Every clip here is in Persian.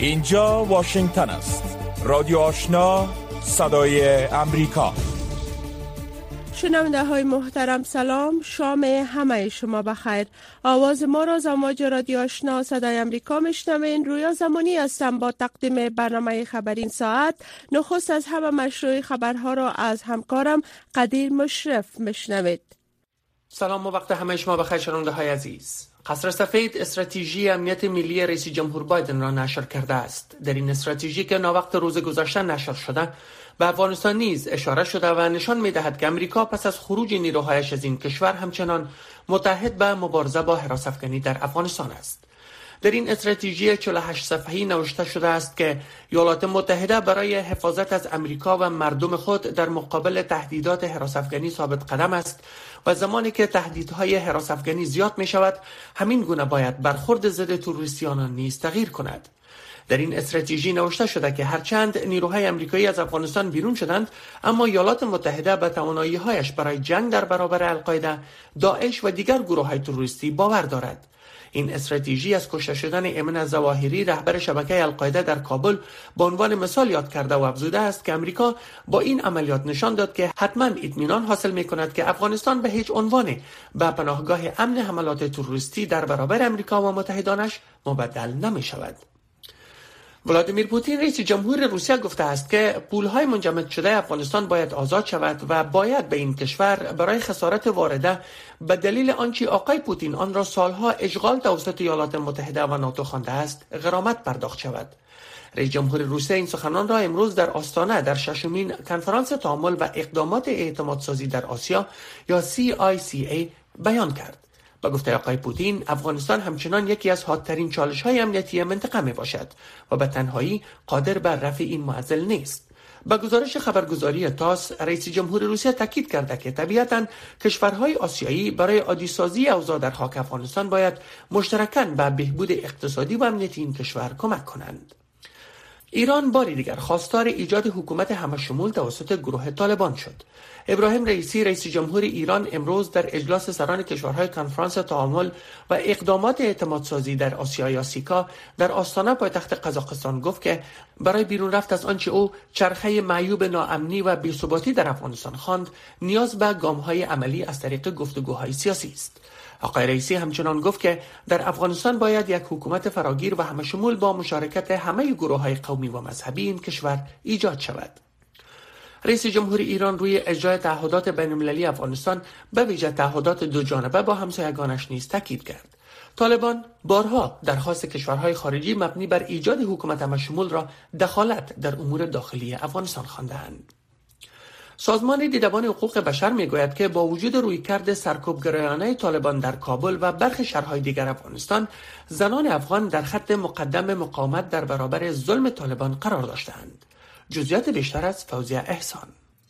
اینجا واشنگتن است. رادیو آشنا صدای امریکا. شنونده های محترم سلام. شام همه شما بخیر. آواز ما را زماج رادیو آشنا صدای امریکا میشنوین. رویا زمانی هستم با تقدیم برنامه خبرین ساعت. نخست از همه مشروع خبرها را از همکارم قدیر مشرف میشنوید. سلام و وقت همه شما بخیر شنونده های عزیز. قصر سفید استراتژی امنیت ملی رئیس جمهور بایدن را نشر کرده است. در این استراتژی که وقت روز گذشته نشر شده به افغانستان نیز اشاره شده و نشان می دهد که امریکا پس از خروج نیروهایش از این کشور همچنان متحد به مبارزه با حراس افغانی در افغانستان است. در این استراتژی 48 صفحه‌ای نوشته شده است که ایالات متحده برای حفاظت از امریکا و مردم خود در مقابل تهدیدات حراس افغانی ثابت قدم است و زمانی که تهدیدهای حراس افغانی زیاد می شود همین گونه باید برخورد ضد تروریستیان نیز تغییر کند در این استراتژی نوشته شده که هرچند نیروهای امریکایی از افغانستان بیرون شدند اما ایالات متحده به توانایی هایش برای جنگ در برابر القاعده، داعش و دیگر گروه های تروریستی باور دارد. این استراتژی از کشته شدن ایمن زواهری رهبر شبکه القاعده در کابل به عنوان مثال یاد کرده و افزوده است که امریکا با این عملیات نشان داد که حتما اطمینان حاصل می کند که افغانستان به هیچ عنوان به پناهگاه امن حملات تروریستی در برابر امریکا و متحدانش مبدل نمی شود. ولادیمیر پوتین رئیس جمهور روسیه گفته است که پولهای منجمد شده افغانستان باید آزاد شود و باید به این کشور برای خسارت وارده به دلیل آنچه آقای پوتین آن را سالها اشغال توسط ایالات متحده و ناتو خوانده است غرامت پرداخت شود. رئیس جمهور روسیه این سخنان را امروز در آستانه در ششمین کنفرانس تعامل و اقدامات اعتمادسازی در آسیا یا CICA بیان کرد. با گفته آقای پوتین افغانستان همچنان یکی از حادترین چالش های امنیتی منطقه می باشد و به تنهایی قادر بر رفع این معضل نیست با گزارش خبرگزاری تاس رئیس جمهور روسیه تاکید کرده که طبیعتا کشورهای آسیایی برای عادیسازی اوضاع در خاک افغانستان باید مشترکاً به بهبود اقتصادی و امنیتی این کشور کمک کنند ایران باری دیگر خواستار ایجاد حکومت همشمول توسط گروه طالبان شد. ابراهیم رئیسی رئیس جمهور ایران امروز در اجلاس سران کشورهای کنفرانس تعامل و اقدامات اعتمادسازی در آسیای آسیکا در آستانه پایتخت قزاقستان گفت که برای بیرون رفت از آنچه او چرخه معیوب ناامنی و بیثباتی در افغانستان خواند نیاز به گامهای عملی از طریق گفتگوهای سیاسی است. آقای رئیسی همچنان گفت که در افغانستان باید یک حکومت فراگیر و همشمول با مشارکت همه گروه های قومی و مذهبی این کشور ایجاد شود. رئیس جمهور ایران روی اجرای تعهدات بین المللی افغانستان به ویژه تعهدات دو جانبه با همسایگانش نیز تاکید کرد. طالبان بارها درخواست کشورهای خارجی مبنی بر ایجاد حکومت همشمول را دخالت در امور داخلی افغانستان خواندهاند. سازمان دیدبان حقوق بشر می‌گوید که با وجود رویکرد سرکوبگرایانه طالبان در کابل و برخی شهرهای دیگر افغانستان زنان افغان در خط مقدم مقاومت در برابر ظلم طالبان قرار داشتند جزئیات بیشتر از فوزیه احسان.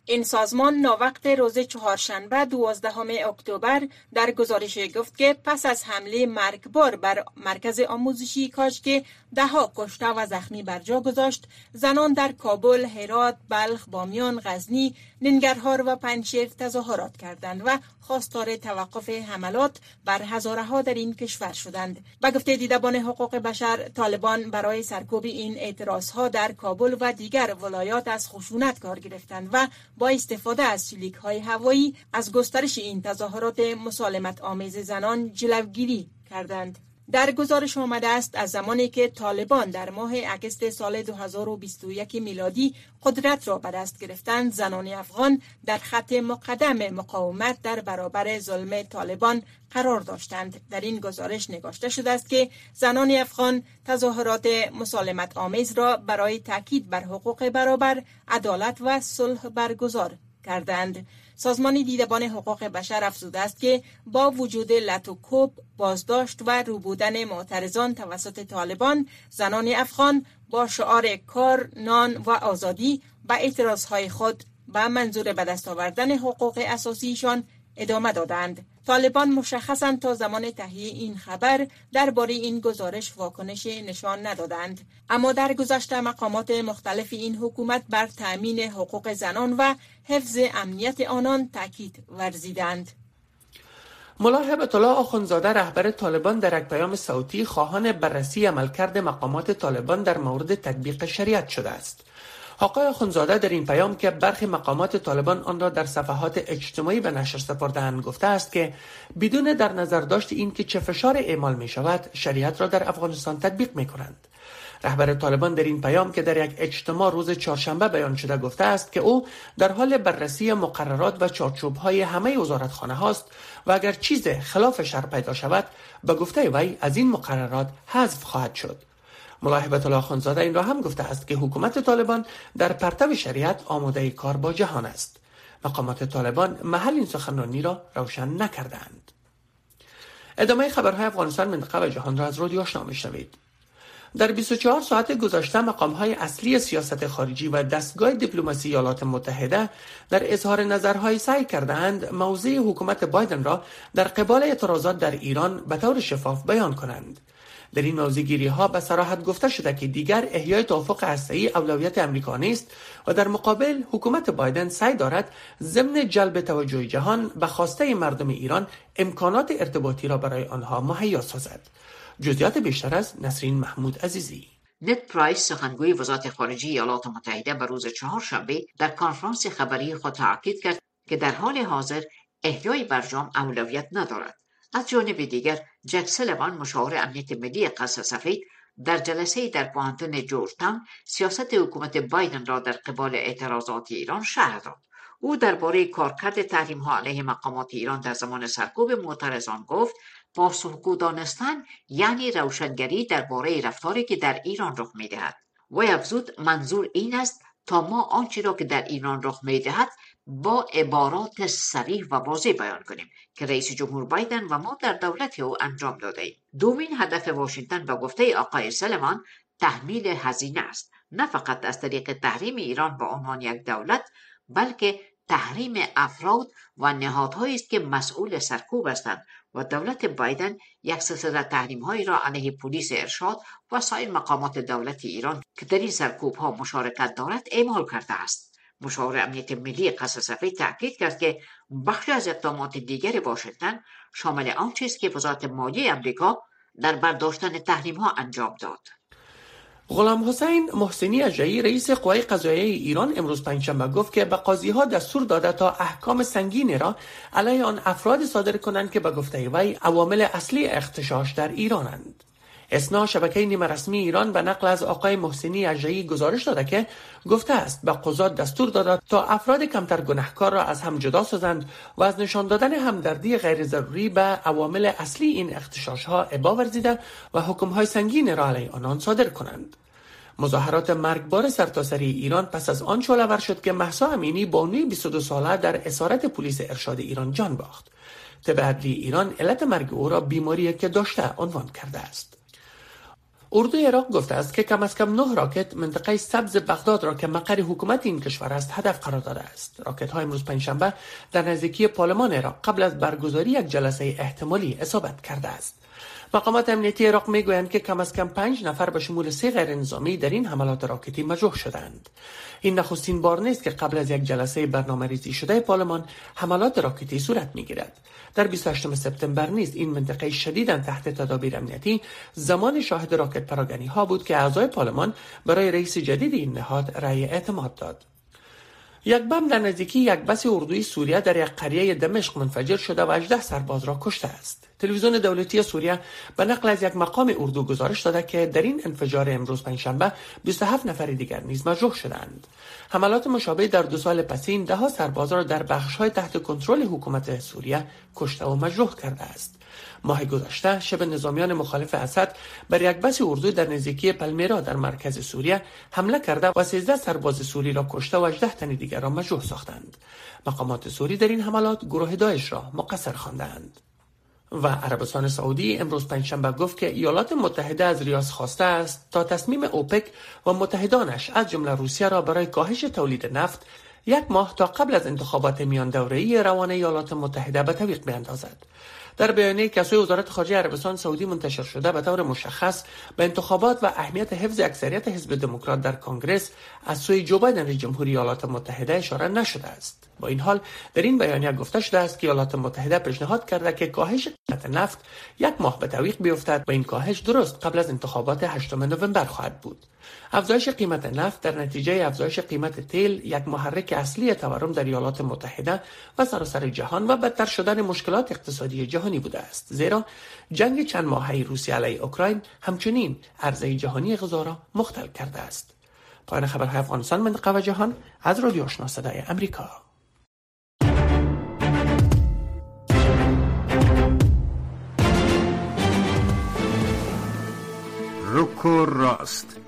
این سازمان ناوقت روز چهارشنبه دوازدهم اکتبر در گزارش گفت که پس از حمله مرگبار بر مرکز آموزشی کاشکی دهها کشته و زخمی بر جا گذاشت زنان در کابل، هرات، بلخ، بامیان، غزنی، ننگرهار و پنشیر تظاهرات کردند و خواستار توقف حملات بر هزاره ها در این کشور شدند. به گفته دیدبان حقوق بشر طالبان برای سرکوب این اعتراض ها در کابل و دیگر ولایات از خشونت کار گرفتند و با استفاده از شلیک های هوایی از گسترش این تظاهرات مسالمت آمیز زنان جلوگیری کردند. در گزارش آمده است از زمانی که طالبان در ماه اگست سال 2021 میلادی قدرت را به دست گرفتند زنان افغان در خط مقدم مقاومت در برابر ظلم طالبان قرار داشتند. در این گزارش نگاشته شده است که زنان افغان تظاهرات مسالمت آمیز را برای تاکید بر حقوق برابر عدالت و صلح برگزار کردند. سازمان دیدبان حقوق بشر افزوده است که با وجود لطوکوب بازداشت و روبودن معترضان توسط طالبان زنان افغان با شعار کار نان و آزادی و اعتراضهای خود به منظور به دست آوردن حقوق اساسیشان ادامه دادند. طالبان مشخصا تا زمان تهیه این خبر درباره این گزارش واکنش نشان ندادند. اما در گذشته مقامات مختلف این حکومت بر تأمین حقوق زنان و حفظ امنیت آنان تاکید ورزیدند. ملا هبت الله آخونزاده رهبر طالبان در یک پیام صوتی خواهان بررسی عملکرد مقامات طالبان در مورد تطبیق شریعت شده است. آقای خونزاده در این پیام که برخی مقامات طالبان آن را در صفحات اجتماعی به نشر سپردهاند گفته است که بدون در نظر داشت این که چه فشار اعمال می شود شریعت را در افغانستان تطبیق می کنند رهبر طالبان در این پیام که در یک اجتماع روز چهارشنبه بیان شده گفته است که او در حال بررسی مقررات و چارچوب های همه وزارتخانه هاست و اگر چیز خلاف شر پیدا شود به گفته وی از این مقررات حذف خواهد شد. ملاحبت الله خانزاده این را هم گفته است که حکومت طالبان در پرتو شریعت آماده کار با جهان است. مقامات طالبان محل این سخنرانی را روشن نکردند ادامه خبرهای افغانستان منطقه و جهان را از رادیو آشنا میشنوید. در 24 ساعت گذشته مقام های اصلی سیاست خارجی و دستگاه دیپلماسی ایالات متحده در اظهار نظرهای سعی کردند موضع حکومت بایدن را در قبال اعتراضات در ایران به طور شفاف بیان کنند. در این موضوع ها به صراحت گفته شده که دیگر احیای توافق هسته‌ای اولویت امریکا نیست و در مقابل حکومت بایدن سعی دارد ضمن جلب توجه جهان به خواسته مردم ایران امکانات ارتباطی را برای آنها مهیا سازد. جزئیات بیشتر از نسرین محمود عزیزی. نت پرایس سخنگوی وزارت خارجه ایالات متحده به روز چهارشنبه در کنفرانس خبری خود تاکید کرد که در حال حاضر احیای برجام اولویت ندارد. از جانب دیگر جک سلوان مشاور امنیت ملی قصر سفید در جلسه در پوهنتون جورجتاون سیاست حکومت بایدن را در قبال اعتراضات ایران شهر داد. او درباره کارکرد تحریم ها علیه مقامات ایران در زمان سرکوب معترضان گفت پاسخگو دانستن یعنی روشنگری درباره رفتاری که در ایران رخ می‌دهد. و افزود منظور این است تا ما آنچه را که در ایران رخ می‌دهد با عبارات صریح و واضح بیان کنیم که رئیس جمهور بایدن و ما در دولت او انجام داده ایم. دومین هدف واشنگتن به گفته آقای سلمان تحمیل هزینه است نه فقط از طریق تحریم ایران به عنوان یک دولت بلکه تحریم افراد و نهادهایی است که مسئول سرکوب هستند و دولت بایدن یک سلسله تحریم هایی را علیه پلیس ارشاد و سایر مقامات دولت ایران که در این سرکوب ها مشارکت دارد اعمال کرده است مشاور امنیت ملی قصر سفید تاکید کرد که بخشی از اقدامات دیگر واشنگتن شامل آنچه است که وزارت مالیه امریکا در برداشتن تحریم ها انجام داد غلام حسین محسنی اجایی رئیس قوای قضاییه ایران امروز پنجشنبه گفت که به قاضی ها دستور داده تا احکام سنگینی را علیه آن افراد صادر کنند که به گفته وی عوامل اصلی اختشاش در ایرانند. اسنا شبکه نیمه رسمی ایران به نقل از آقای محسنی اجایی گزارش داده که گفته است به قضات دستور داده تا افراد کمتر گناهکار را از هم جدا سازند و از نشان دادن همدردی غیر ضروری به عوامل اصلی این اختشاش ها ورزیده و حکم های سنگین را علیه آنان صادر کنند. مظاهرات مرگبار سرتاسری ایران پس از آن شعلهور شد که محسا امینی بانوی 22 ساله در اسارت پلیس ارشاد ایران جان باخت. طب ایران علت مرگ او را بیماری که داشته عنوان کرده است. اردوی عراق گفته است که کم از کم نه راکت منطقه سبز بغداد را که مقر حکومت این کشور است هدف قرار داده است. راکت های امروز پنجشنبه در نزدیکی پارلمان عراق قبل از برگزاری یک جلسه احتمالی اصابت کرده است. مقامات امنیتی عراق می‌گویند که کم از کم پنج نفر به شمول سه غیر نظامی در این حملات راکتی مجروح شدند. این نخستین بار نیست که قبل از یک جلسه برنامه ریزی شده پارلمان حملات راکتی صورت می‌گیرد. در 28 سپتامبر نیز این منطقه شدیدا تحت تدابیر امنیتی زمان شاهد راکت پراگنی ها بود که اعضای پارلمان برای رئیس جدید این نهاد رأی اعتماد داد. یک بم در نزدیکی یک بس اردوی سوریه در یک قریه دمشق منفجر شده و 18 سرباز را کشته است. تلویزیون دولتی سوریه به نقل از یک مقام اردو گزارش داده که در این انفجار امروز پنجشنبه 27 نفر دیگر نیز مجروح شدند. حملات مشابه در دو سال پسین ده سرباز را در های تحت کنترل حکومت سوریه کشته و مجروح کرده است. ماه گذشته شب نظامیان مخالف اسد بر یک بس اردو در نزدیکی پلمیرا در مرکز سوریه حمله کرده و 13 سرباز سوری را کشته و 18 تن دیگر را مجروح ساختند. مقامات سوری در این حملات گروه داعش را مقصر خواندند. و عربستان سعودی امروز پنجشنبه گفت که ایالات متحده از ریاض خواسته است تا تصمیم اوپک و متحدانش از جمله روسیه را برای کاهش تولید نفت یک ماه تا قبل از انتخابات میان دوره‌ای روان ایالات متحده به طویق بیندازد. در بیانیه که سوی وزارت خارجه عربستان سعودی منتشر شده به طور مشخص به انتخابات و اهمیت حفظ اکثریت حزب دموکرات در کنگرس از سوی جو بایدن رئیس جمهوری ایالات متحده اشاره نشده است. با این حال در این بیانیه گفته شده است که ایالات متحده پیشنهاد کرده که کاهش قیمت نفت یک ماه به تعویق بیفتد و این کاهش درست قبل از انتخابات 8 نوامبر خواهد بود. افزایش قیمت نفت در نتیجه افزایش قیمت تیل یک محرک اصلی تورم در ایالات متحده و سراسر جهان و بدتر شدن مشکلات اقتصادی جهانی بوده است. زیرا جنگ چند ماهه روسیه علیه اوکراین همچنین عرضه جهانی غذا را مختل کرده است. پایان خبرهای افغانستان منطقه و جهان از رادیو آشنا صدای امریکا. رک و راست.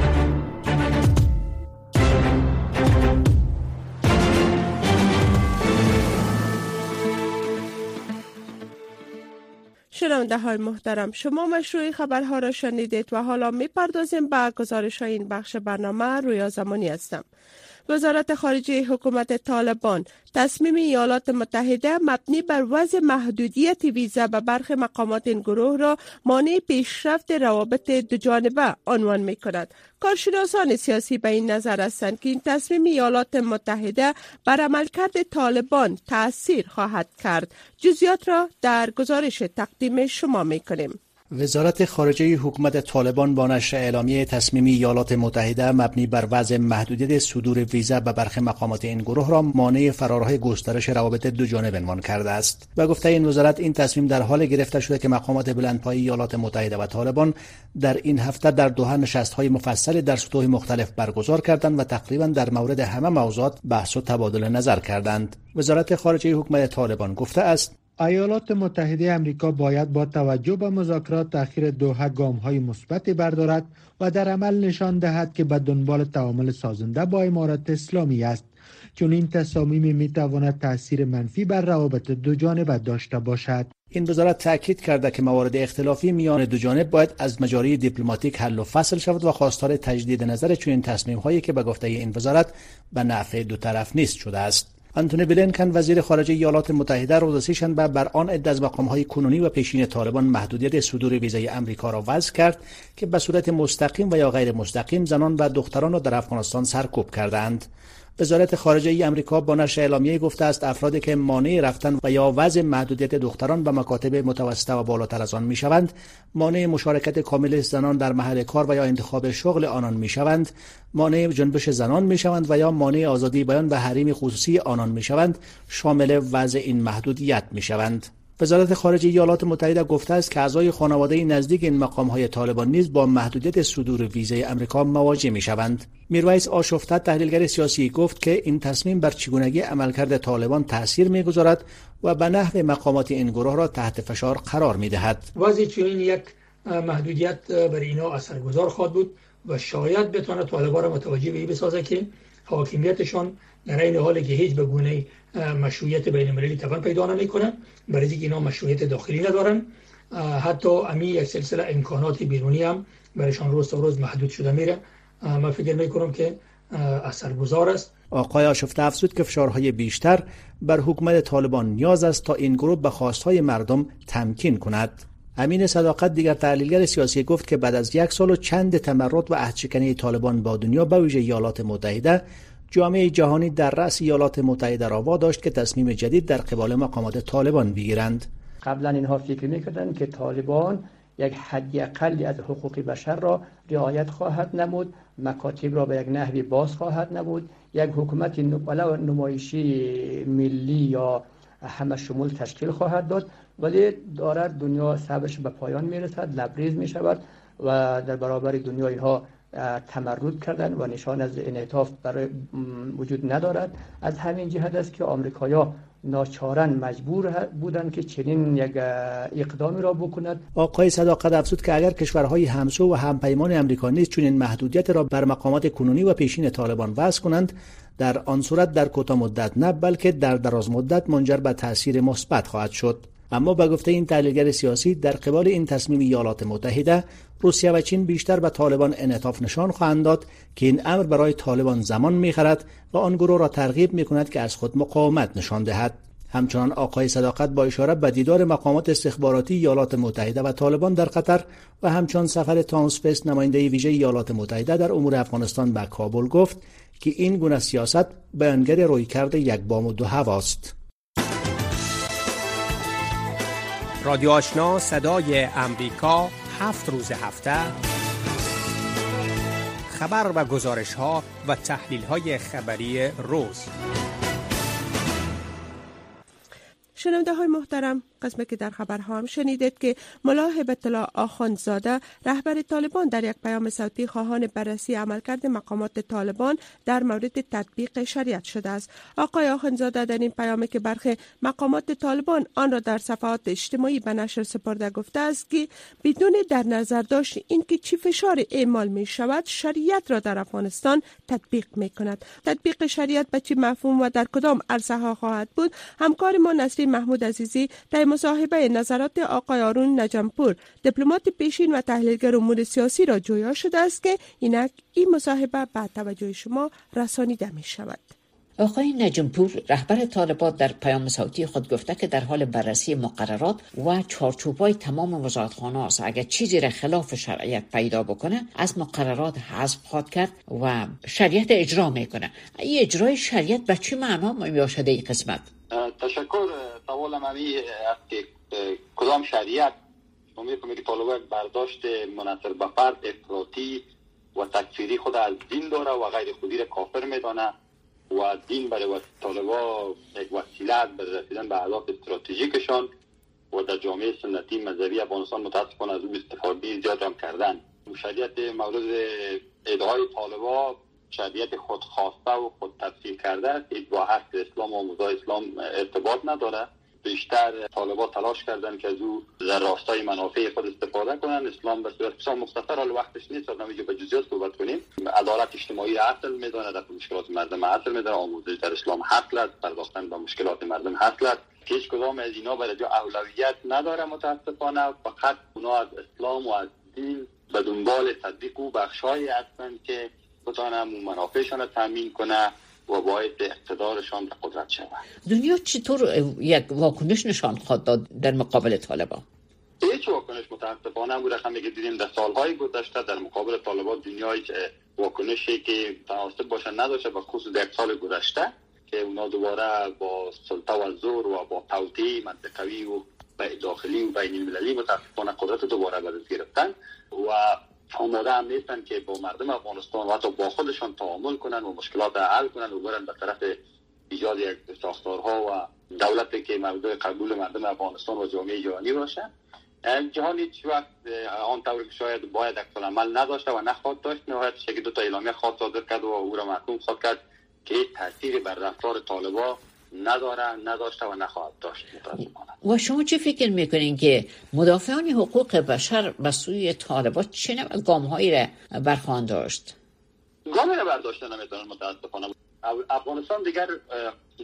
شنونده های محترم شما مشروع خبرها را شنیدید و حالا می پردازیم به گزارش های این بخش برنامه رویا زمانی هستم. وزارت خارجه حکومت طالبان تصمیم ایالات متحده مبنی بر وضع محدودیت ویزا به برخی مقامات این گروه را مانع پیشرفت روابط جانبه عنوان می کند. کارشناسان سیاسی به این نظر هستند که این تصمیم ایالات متحده بر عملکرد طالبان تاثیر خواهد کرد. جزیات را در گزارش تقدیم شما می کنیم. وزارت خارجه حکومت طالبان با نشر اعلامیه تصمیم ایالات متحده مبنی بر وضع محدودیت صدور ویزا به برخی مقامات این گروه را مانع فرارهای گسترش روابط دو جانب عنوان کرده است. و گفته این وزارت این تصمیم در حال گرفته شده که مقامات بلندپایه ایالات متحده و طالبان در این هفته در دوحه نشستهای مفصلی در سطوح مختلف برگزار کردند و تقریبا در مورد همه موضوعات بحث و تبادل نظر کردند. وزارت خارجه حکومت طالبان گفته است ایالات متحده امریکا باید با توجه به مذاکرات تأخیر دوحه گام های مثبتی بردارد و در عمل نشان دهد که به دنبال تعامل سازنده با امارات اسلامی است. چون این تصامیم می تواند تاثیر منفی بر روابط دو جانبه داشته باشد. این وزارت تاکید کرده که موارد اختلافی میان دو جانب باید از مجاری دیپلماتیک حل و فصل شود و خواستار تجدید نظر چنین تصمیم هایی که به گفته این وزارت به نفع دو طرف نیست شده است. انتونی بلینکن وزیر خارجه ایالات متحده روز سهشنبه بر آن عده از مقامهای کنونی و پیشین طالبان محدودیت صدور ویزای امریکا را وضع کرد که به صورت مستقیم و یا غیر مستقیم زنان و دختران را در افغانستان سرکوب کردند وزارت خارجه ای امریکا با نشر اعلامیه گفته است افرادی که مانع رفتن و یا وضع محدودیت دختران به مکاتب متوسطه و بالاتر از آن می‌شوند مانع مشارکت کامل زنان در محل کار و یا انتخاب شغل آنان می‌شوند مانع جنبش زنان می‌شوند و یا مانع آزادی بیان و حریم خصوصی آنان می‌شوند شامل وضع این محدودیت می‌شوند. وزارت خارجه ایالات متحده گفته است که اعضای خانواده نزدیک این مقام های طالبان نیز با محدودیت صدور ویزای امریکا مواجه می شوند. میرویس آشفته تحلیلگر سیاسی گفت که این تصمیم بر چگونگی عملکرد طالبان تاثیر می‌گذارد و به نحو مقامات این گروه را تحت فشار قرار می دهد. واضح چنین یک محدودیت بر اینا اثرگذار خواهد بود و شاید بتواند طالبان را متوجه به بسازه که حاکمیتشان در این حالی که هیچ به گونه مشروعیت بین المللی توان پیدا نمی‌کنن برای اینکه اینا مشروعیت داخلی ندارن. حتی امی یک سلسله امکانات بیرونی هم برایشان روز تا روز محدود شده میره. من فکر می‌کنم که اثرگذار است. آقای آشفته افزود که فشارهای بیشتر بر حکومت طالبان نیاز است تا این گروه به خواستهای مردم تمکین کند. امین صداقت دیگر تحلیلگر سیاسی گفت که بعد از یک سال و چند تمرد و عهدشکنی طالبان با دنیا به ویژه ایالات متحده جامعه جهانی در رأس ایالات متحده را واداشت که تصمیم جدید در قبال مقامات طالبان بگیرند قبلا اینها فکر می‌کردند که طالبان یک حدی اقلی از حقوق بشر را رعایت خواهد نمود مکاتب را به یک نحوی باز خواهد نمود یک حکومت نمایشی ملی یا همه شمول تشکیل خواهد داد. ولی دارد دنیا صبرش به پایان می‌رسد لبریز می شود و در برابر دنیا اینها تمرد کردن و نشان از انعطاف برای وجود ندارد. از همین جهت است که آمریکایا ناچارن مجبور بودند که چنین یک اقدامی را بکند. آقای صداقت افزود که اگر کشورهای همسو و همپیمان امریکا نیز چنین محدودیت را بر مقامات کنونی و پیشین طالبان وضع کنند در آن صورت در کوتاه مدت نه بلکه در دراز مدت منجر به تاثیر مثبت خواهد شد. اما به گفته این تحلیلگر سیاسی در قبال این تصمیم ایالات متحده روسیه و چین بیشتر به طالبان انعطاف نشان خواهند داد که این امر برای طالبان زمان می‌خرد و آن گروه را ترغیب می کند که از خود مقاومت نشان دهد همچنان آقای صداقت با اشاره به دیدار مقامات استخباراتی ایالات متحده و طالبان در قطر و همچنان سفر تانس فست نماینده ویژه ایالات متحده در امور افغانستان به کابل گفت که این گونه سیاست بیانگر رویکرد یک بام و دو هواست. رادیو آشنا صدای امریکا هفت روز هفته. خبر و گزارش ها و تحلیل های خبری روز. شنونده های محترم قسمت که در خبرها هم شنیدید که ملا هبت الله آخوندزاده رهبر طالبان در یک پیام صوتی خواهان بررسی عملکرد مقامات طالبان در مورد تطبیق شریعت شده است. آقای آخوندزاده در این پیامی که برخی مقامات طالبان آن را در صفحات اجتماعی به نشر سپرده گفته است که بدون در نظر داشت اینکه چی فشار اعمال می شود شریعت را در افغانستان تطبیق می کند. تطبیق شریعت به چی مفهوم و در کدام عرصه ها خواهد بود؟ همکار ما نسرین محمود عزیزی در مصاحبه نظرات آقای آرون نجمپور دیپلمات پیشین و تحلیلگر امور سیاسی را جویا شده است که اینک این مصاحبه به توجه شما رسانیده می شود. آقای نجمپور رهبر طالبات در پیام صوتی خود گفته که در حال بررسی مقررات و چارچوبای تمام وزارتخانه است. اگر چیزی را خلاف شرعیت پیدا بکنه از مقررات حذف خواهد کرد و شریعت اجرا می‌کنه این اجرای شریعت به چه معنا می شده این قسمت؟ تشکر سوال ممی است که کدام شریعت امید کنم که طالبا برداشت منصر به فرد افراطی و تکفیری خود از دین داره و غیر خودی را کافر میدانه و دین برای طالبا یک وسیله به رسیدن به اهداف استراتژیکشان و در جامعه سنتی مذهبی افغانستان متاسفانه از اون استفاده زیاد هم کردن. شریعت مورد ادعای طالبا شریعت خودخواسته و خود تفسیر کرده است با حق اسلام و موضوع اسلام ارتباط نداره بیشتر طالبات تلاش کردن که از او در راستای منافع خود استفاده کنن اسلام به صورت بسیار مختصر حال وقتش نیست تا به جزئیات صحبت کنیم. عدالت اجتماعی اصل می‌دونه در مشکلات مردم اصل می‌دونه آموزش در اسلام حق است پرداختن به مشکلات مردم حق است. هیچ کدام از اینا برای اولویت نداره متاسفانه. فقط اونا از اسلام و از دین به دنبال تطبیق و بخشهایی هستند که بتانه منافعشان را تامین کنه و باید اقتدارشان به قدرت شود. دنیا چطور یک واکنش نشان خواهد داد در مقابل طالبان؟ هیچ واکنش متاسفانه بود رقمی که دیدیم در سالهای گذشته در مقابل طالبان دنیا هیچ واکنشی که تناسب باشه نداشته به خصوص در سال گذشته که اونا دوباره با سلطه و زور و با توطیه منطقوی و داخلی و بین المللی متاسفانه قدرت دوباره به گرفتن و آماده هم نیستن که با مردم افغانستان و حتی با خودشان تعامل کنن و مشکلات حل کنن و برن به طرف ایجاد یک ساختارها و دولتی که مورد قبول مردم افغانستان و جامعه جهانی باشه. جهان هیچ وقت آن طور که شاید باید اکسال عمل نداشته و نخواد داشت نهایت که دو تا اعلامیه خواهد صادر کرد و او را محکوم خواهد کرد که تاثیری بر رفتار طالبا نداره نداشته و نخواهد داشت و شما چه فکر می‌کنین که مدافعان حقوق بشر به سوی طالبات چه نوع گام هایی را برخوان داشت؟ گامی را برداشته نمی‌تونن متاسفانه افغانستان دیگر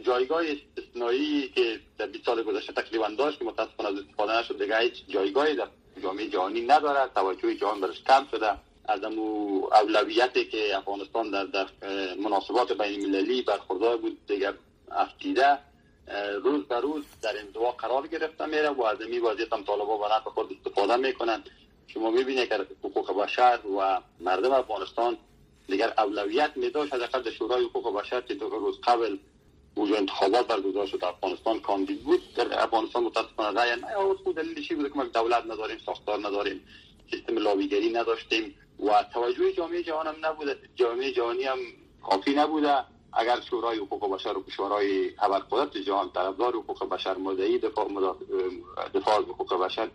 جایگاه استثنایی که در 20 سال گذشته تقریبا داشت که متاسفانه از استفاده نشد دیگر هیچ جایگاهی در جامعه جهانی نداره. توجه جهان برش کم شده. از امو اولویتی که افغانستان در, در مناسبات بین المللی برخوردار بود دیگر افتیده روز به روز در انزوا قرار گرفته میره و از این وضعیت هم طالبا به نفع خود استفاده می‌کنن شما می‌بینید که حقوق بشر و مردم افغانستان دیگر اولویت میداشت از در شورای حقوق بشر که دو روز قبل وجود انتخابات برگزار شد افغانستان کاندید بود. در افغانستان متاسفانه رای نه خود دلیل چی بود؟ که ما دولت نداریم ساختار نداریم سیستم لابیگری نداشتیم و توجه جامعه جهان هم نبوده. جامعه جهانی هم کافی نبوده. اگر شورای حقوق بشر و شورای ابرقدرت جهان طرفدار حقوق بشر مدعی دفاع دفاع حقوق بشر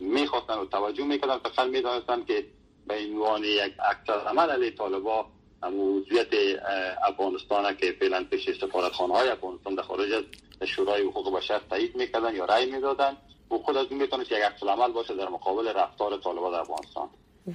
می‌خواستن و توجه می‌کردن فقط می‌دانستن که به عنوان یک اکثر عمل علیه طالبا موضوعیت افغانستان که فعلا پیش سفارتخانه های افغانستان در خارج از شورای حقوق بشر تایید می‌کردن یا رأی می‌دادن. و خود از این می‌تونه یک عکس عمل باشه در مقابل رفتار طالبان در افغانستان.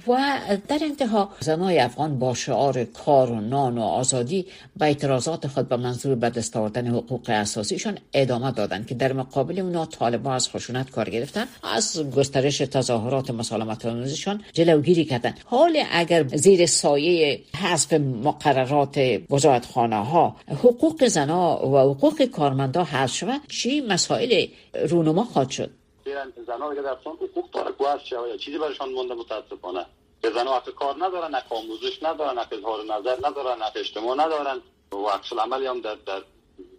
و در انتها زنای افغان با شعار کار و نان و آزادی به اعتراضات خود به منظور به دست آوردن حقوق اساسیشان ادامه دادند که در مقابل اونا طالبان از خشونت کار گرفتن از گسترش تظاهرات مسالمت آمیزشان جلوگیری کردند. حال اگر زیر سایه حذف مقررات وزارتخانه ها حقوق زنا و حقوق کارمندا حذف شود چی مسائل رونما خواهد شد. زنها دیگه در حقوق داره شوه چیزی برشان مونده متاسفانه؟ که زنها حق کار ندارن حق آموزش ندارن حق اظهار نظر ندارن حق اجتماع ندارن. و عکس عملی هم در, در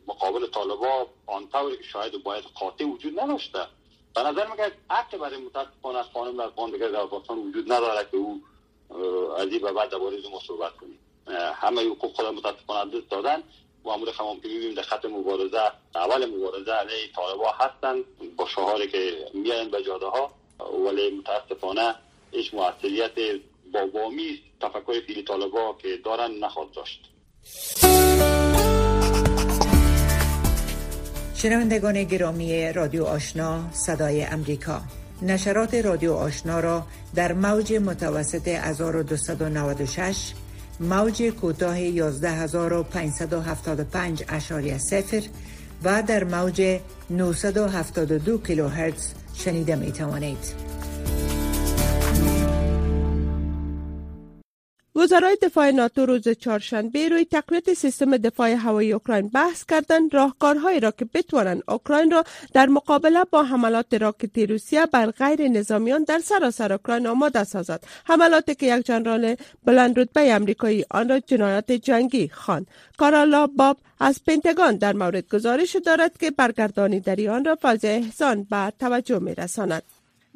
مقابل طالبا آنطوری که شاید باید قاطع وجود نداشته. به نظر میگه حق برای متاسفانه خانم در دیگه در افغانستان وجود نداره که او از این به بعد درباره ما صحبت کنیم. همه حقوق خود متاسفانه دست دادن. مامور خمام که می‌بینیم در خط مبارزه اول مبارزه علیه طالبا هستن با شعاری که میان به جاده ها ولی متاسفانه هیچ موثریت با وامی تفکر فیلی طالبا که دارن نخواهد داشت. شنوندگان گرامی رادیو آشنا صدای امریکا. نشرات رادیو آشنا را در موج متوسط 1296 موج کوتاه 11575 اشاری سفر و در موج 972 کیلوهرتز شنیده می توانید. وزرای دفاع ناتو روز چهارشنبه روی تقویت سیستم دفاع هوایی اوکراین بحث کردند راهکارهایی را که بتوانند اوکراین را در مقابله با حملات راکتی روسیه بر غیر نظامیان در سراسر اوکراین آماده سازد. حملاتی که یک جنرال بلند رتبه آمریکایی آن را جنایات جنگی خواند. کارالا باب از پنتگان در مورد گزارش دارد که برگردانی در آن را فضای احسان به توجه می رساند.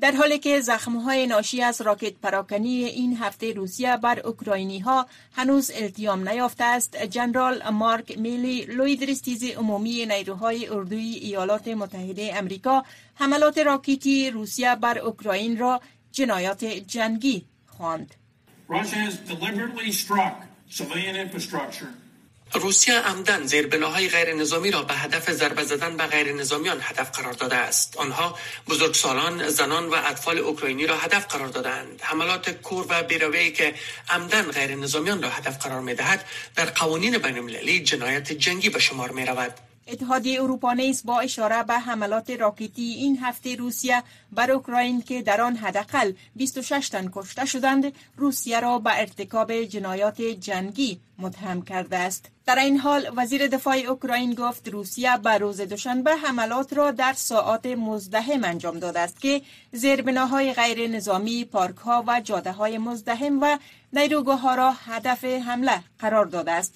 در حالی که زخمهای ناشی از راکت پراکنی این هفته روسیه بر اوکراینی ها هنوز التیام نیافته است جنرال مارک میلی لویدرستیز عمومی نیروهای اردوی ایالات متحده امریکا حملات راکتی روسیه بر اوکراین را جنایات جنگی خواند. روسیه عمدن زیربناهای غیر نظامی را به هدف ضربه زدن به غیر نظامیان هدف قرار داده است. آنها بزرگسالان زنان و اطفال اوکراینی را هدف قرار دادند حملات کور و بیروی که عمدن غیر نظامیان را هدف قرار می دهد در قوانین بین المللی جنایت جنگی به شمار می رود اتحادیه اروپا نیز با اشاره به حملات راکتی این هفته روسیه بر اوکراین که در آن حداقل 26 تن کشته شدند روسیه را به ارتکاب جنایات جنگی متهم کرده است. در این حال وزیر دفاع اوکراین گفت روسیه به روز دوشنبه حملات را در ساعات مزدهم انجام داده است که زیربناهای غیر نظامی پارک ها و جاده های مزدهم و نیروگاه ها را هدف حمله قرار داده است.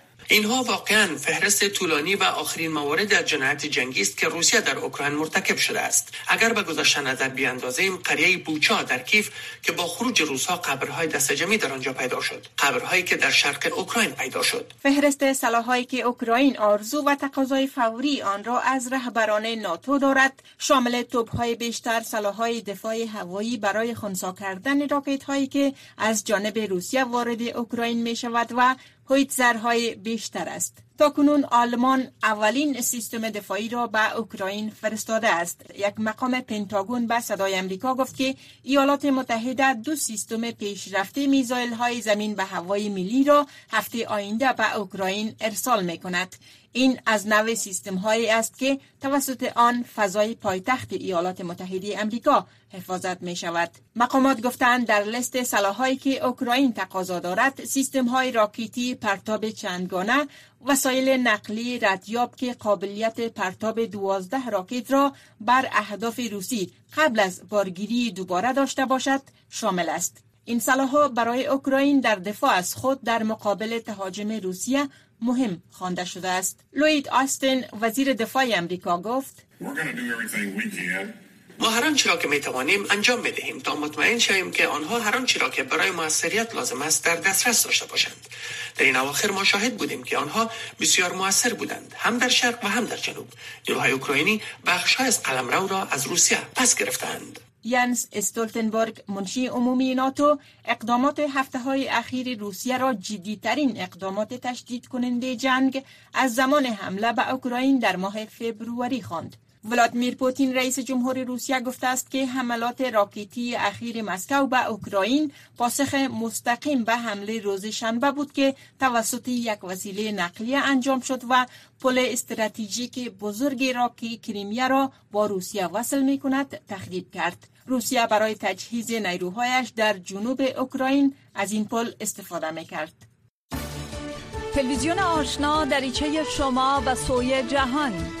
اینها واقعا فهرست طولانی و آخرین موارد از جنایت جنگی است که روسیه در اوکراین مرتکب شده است. اگر به گذشته نظر بیاندازیم قریه بوچا در کیف که با خروج روسها قبرهای دستجمی در آنجا پیدا شد. قبرهایی که در شرق اوکراین پیدا شد. فهرست سلاحهایی که اوکراین آرزو و تقاضای فوری آن را از رهبران ناتو دارد شامل توپهای بیشتر سلاحهای دفاع هوایی برای خنثی کردن راکت هایی که از جانب روسیه وارد اوکراین می شود و هویتزرهای بیشتر است. تا کنون آلمان اولین سیستم دفاعی را به اوکراین فرستاده است. یک مقام پنتاگون به صدای امریکا گفت که ایالات متحده دو سیستم پیشرفته میزایل های زمین به هوای ملی را هفته آینده به اوکراین ارسال می کند. این از نوع سیستم هایی است که توسط آن فضای پایتخت ایالات متحده امریکا حفاظت می شود. مقامات گفتند در لست سلاحهایی که اوکراین تقاضا دارد سیستم های راکیتی پرتاب چندگانه وسایل نقلی ردیاب که قابلیت پرتاب دوازده راکت را بر اهداف روسی قبل از بارگیری دوباره داشته باشد شامل است. این سلاحها برای اوکراین در دفاع از خود در مقابل تهاجم روسیه مهم خوانده شده است. لوید آستن وزیر دفاع امریکا گفت ما هر آنچه را که می توانیم انجام بدهیم تا مطمئن شویم که آنها هر آنچه را که برای موثریت لازم است در دسترس داشته باشند. در این اواخر ما شاهد بودیم که آنها بسیار موثر بودند هم در شرق و هم در جنوب. نیروهای اوکراینی بخشهای از قلمرو را از روسیه پس گرفتند ینس استولتنبرگ منشی عمومی ناتو اقدامات هفته های اخیر روسیه را جدیترین اقدامات تشدید کننده جنگ از زمان حمله به اوکراین در ماه فبروری خواند. ولادیمیر پوتین رئیس جمهور روسیه گفته است که حملات راکتی اخیر مسکو به اوکراین پاسخ مستقیم به حمله روز شنبه بود که توسط یک وسیله نقلیه انجام شد و پل استراتژیک بزرگی را که کریمیا را با روسیه وصل می کند تخریب کرد. روسیه برای تجهیز نیروهایش در جنوب اوکراین از این پل استفاده می کرد. تلویزیون آشنا دریچه شما و سوی جهان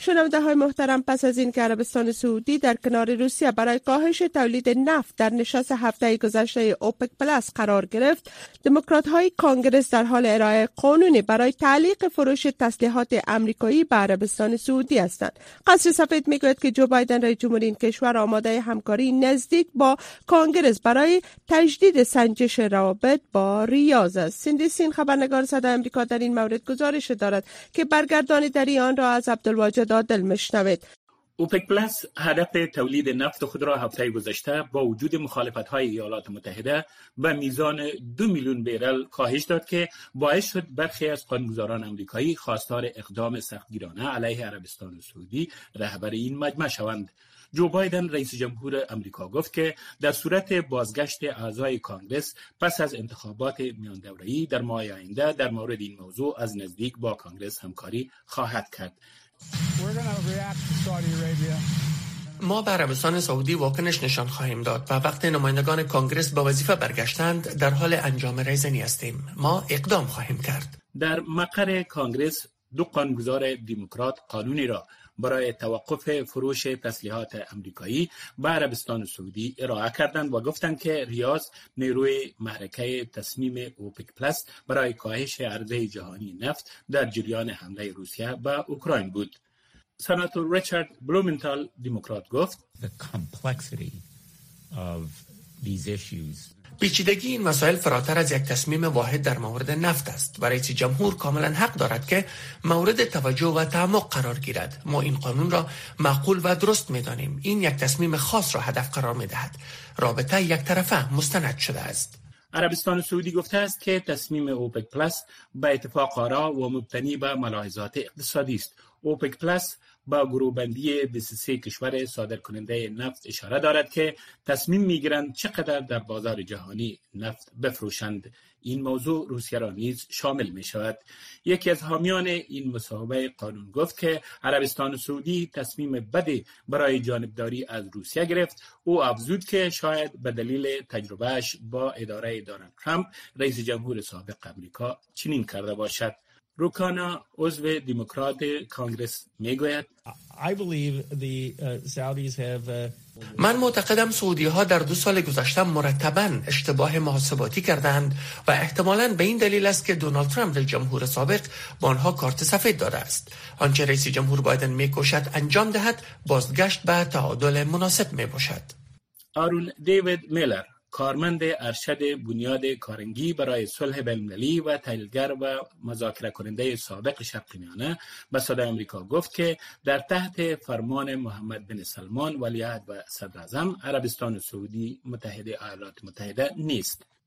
شنونده های محترم پس از این که عربستان سعودی در کنار روسیه برای کاهش تولید نفت در نشست هفته گذشته اوپک پلاس قرار گرفت دموکرات های کانگرس در حال ارائه قانونی برای تعلیق فروش تسلیحات امریکایی به عربستان سعودی هستند. قصر سفید می‌گوید که جو بایدن رئیس جمهور این کشور آماده همکاری نزدیک با کانگرس برای تجدید سنجش روابط با ریاض است. سیندی سین خبرنگار صدای امریکا در این مورد گزارش دارد که برگردانی آن را از عبدالواجد عادل مشنوید اوپک پلاس هدف تولید نفت خود را هفته گذشته با وجود مخالفت های ایالات متحده به میزان دو میلیون بیرل کاهش داد که باعث شد برخی از قانونگذاران امریکایی خواستار اقدام سختگیرانه علیه عربستان سعودی رهبر این مجمع شوند. جو بایدن رئیس جمهور امریکا گفت که در صورت بازگشت اعضای کانگرس پس از انتخابات میان دوره‌ای در ماه آینده در مورد این موضوع از نزدیک با کانگرس همکاری خواهد کرد. ما به عربستان سعودی واکنش نشان خواهیم داد و وقت نمایندگان کانگرس به وظیفه برگشتند در حال انجام ریزنی هستیم. ما اقدام خواهیم کرد. در مقر کانگرس دو قانونگذار دموکرات قانونی را برای توقف فروش تسلیحات امریکایی به عربستان سعودی ارائه کردند و گفتند که ریاض نیروی محرکه تصمیم اوپک پلاس برای کاهش عرضه جهانی نفت در جریان حمله روسیه به اوکراین بود. سناتور ریچارد بلومنتال دموکرات گفت پیچیدگی این مسائل فراتر از یک تصمیم واحد در مورد نفت است. و رئیس جمهور کاملا حق دارد که مورد توجه و تعمق قرار گیرد. ما این قانون را معقول و درست می دانیم این یک تصمیم خاص را هدف قرار می دهد رابطه یک طرفه مستند شده است. عربستان سعودی گفته است که تصمیم اوپک پلاس به اتفاق آرا و مبتنی به ملاحظات اقتصادی است. اوپک پلاس به گروهبندی 23 کشور صادر کننده نفت اشاره دارد که تصمیم می‌گیرند چقدر در بازار جهانی نفت بفروشند. این موضوع روسیه را نیز شامل می شود یکی از حامیان این مصاحبه قانون گفت که عربستان سعودی تصمیم بدی برای جانبداری از روسیه گرفت. او افزود که شاید به دلیل تجربهش با اداره دونالد ترامپ رئیس جمهور سابق امریکا چنین کرده باشد. روکانا عضو دموکرات کانگرس می‌گوید. من معتقدم سعودی ها در دو سال گذشته مرتبا اشتباه محاسباتی کردند و احتمالا به این دلیل است که دونالد ترامپ رئیس جمهور سابق با آنها کارت سفید داده است. آنچه رئیس جمهور بایدن میکوشد انجام دهد بازگشت به تعادل مناسب می باشد آرون دیوید میلر. کارمند ارشد بنیاد کارنگی برای صلح بین‌المللی و تحلیلگر و مذاکره کننده سابق شرق میانه به صدای آمریکا گفت که در تحت فرمان محمد بن سلمان ولیعهد و صدر عربستان سعودی متحد ایالات متحده نیست.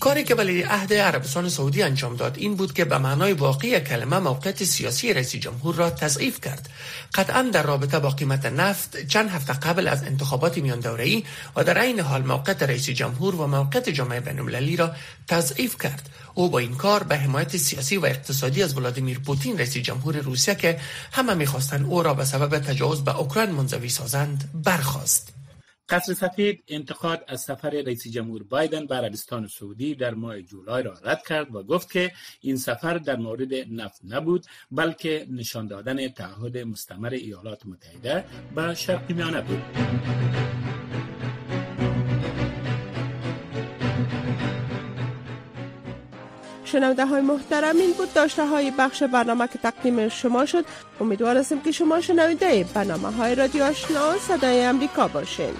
کاری که ولی عهد عربستان سعودی انجام داد این بود که به معنای واقعی کلمه موقعیت سیاسی رئیس جمهور را تضعیف کرد. قطعا در رابطه با قیمت نفت چند هفته قبل از انتخابات میان دوره‌ای و در عین حال موقعیت رئیس جمهور و موقعیت جامعه بین‌المللی را تضعیف کرد. او با این کار به حمایت سیاسی و اقتصادی از ولادیمیر پوتین رئیس جمهور روسیه که همه می‌خواستند او را به سبب تجاوز به اوکراین منزوی سازند برخواست قصر سفید انتقاد از سفر رئیس جمهور بایدن به عربستان سعودی در ماه جولای را رد کرد و گفت که این سفر در مورد نفت نبود بلکه نشان دادن تعهد مستمر ایالات متحده به شرق میانه بود. شنونده های محترم این بود داشته های بخش برنامه که تقدیم شما شد. امیدوار که شما شنونده برنامه های رادیو آشنا صدای امریکا باشین.